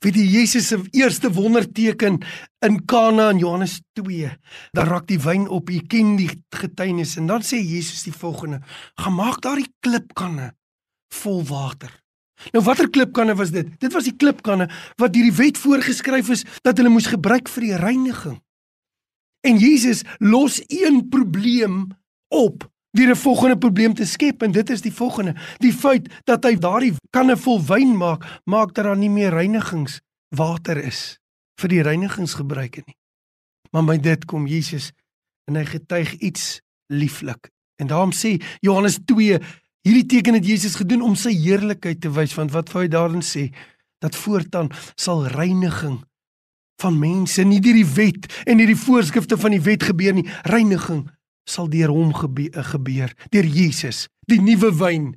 Weet jy Jesus se eerste wonderteken in Kana in Johannes 2. Daar raak die wyn op. Jy ken die getuienis en dan sê Jesus die volgende: "Gemaak daardie klipkanne vol water." Nou watter klipkanne was dit? Dit was die klipkanne wat deur die wet voorgeskryf is dat hulle moes gebruik vir die reiniging. En Jesus los een probleem op deur 'n volgende probleem te skep en dit is die volgende: die feit dat hy daardie kanne vol wyn maak, maak dat daar nie meer reinigingswater is vir die reinigingsgebruike nie. Maar by dit kom Jesus en hy getuig iets lieflik. En daarom sê Johannes 2, hierdie teken het Jesus gedoen om sy heerlikheid te wys, want wat wou hy daarin sê? Dat voortaan sal reiniging van mense nie deur die wet en deur die voorskrifte van die wet gebeur nie, reiniging sal deur hom gebeur, eh, gebeur deur Jesus, die nuwe wyn.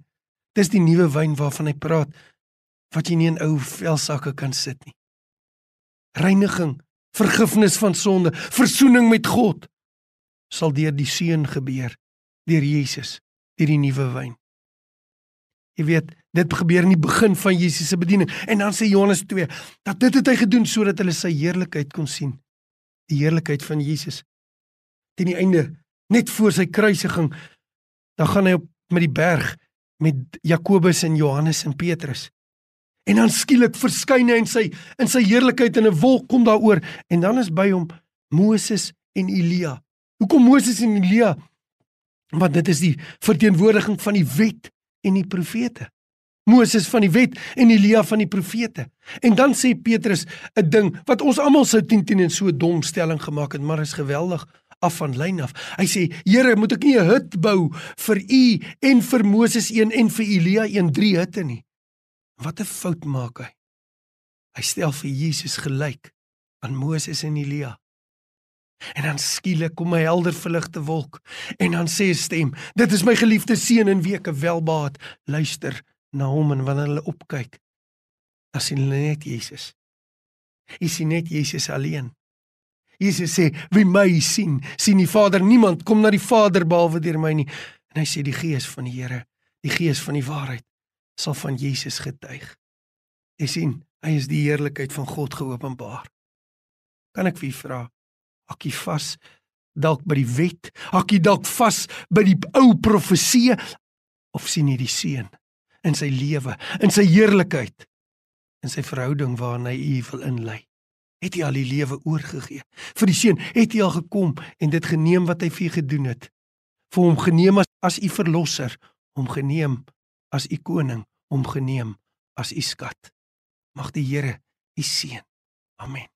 Dis die nuwe wyn waarvan hy praat wat jy nie in ou velsakke kan sit nie. Reiniging, vergifnis van sonde, verzoening met God sal deur die seun gebeur, deur Jesus, deur die nuwe wyn. Jy weet, dit gebeur in die begin van Jesus se bediening en dan sê Johannes 2 dat dit het hy gedoen sodat hulle sy heerlikheid kon sien. Die heerlikheid van Jesus. Teen die einde net voor sy kruisiging dan gaan hy op met die berg met Jakobus en Johannes en Petrus. En dan skielik verskyn hy in sy in sy heerlikheid in 'n wolk kom daaroor en dan is by hom Moses en Elia. Hoekom Moses en Elia? Want dit is die verteenwoordiging van die wet en die profete. Moses van die wet en Elia van die profete. En dan sê Petrus 'n ding wat ons almal sou teen teen in so 'n dom stelling gemaak het, maar is geweldig af van lyn af. Hy sê: "Here, moet ek nie 'n hut bou vir u en vir Moses een en vir Elia een drie hutte nie?" Wat 'n fout maak hy. Hy stel vir Jesus gelyk aan Moses en Elia. En dan skielik kom 'n helder verligte wolk en dan sê 'n stem: "Dit is my geliefde seun in wie ek welbaat luister na hom en wanneer hulle opkyk, dan sien hulle net Jesus. Hy sien net Jesus alleen." Jesus sê: "Wie my sien, sien die Vader. Niemand kom na die Vader behalwe deur my nie." En hy sê die Gees van die Here, die Gees van die waarheid, sal van Jesus getuig. Jy sien, hy is die heerlikheid van God geopenbaar. Kan ek vir u vra, hakkie vas dalk by die wet, hakkie dalk vas by die ou profeseë of sien jy die seun in sy lewe, in sy heerlikheid, in sy verhouding waarna hy u wil inlei? Het hy al die lewe oorgegee. Vir die seun het hy al gekom en dit geneem wat hy vir u gedoen het. Vir hom geneem as as u verlosser, hom geneem as u koning, hom geneem as u skat. Mag die Here u seën. Amen.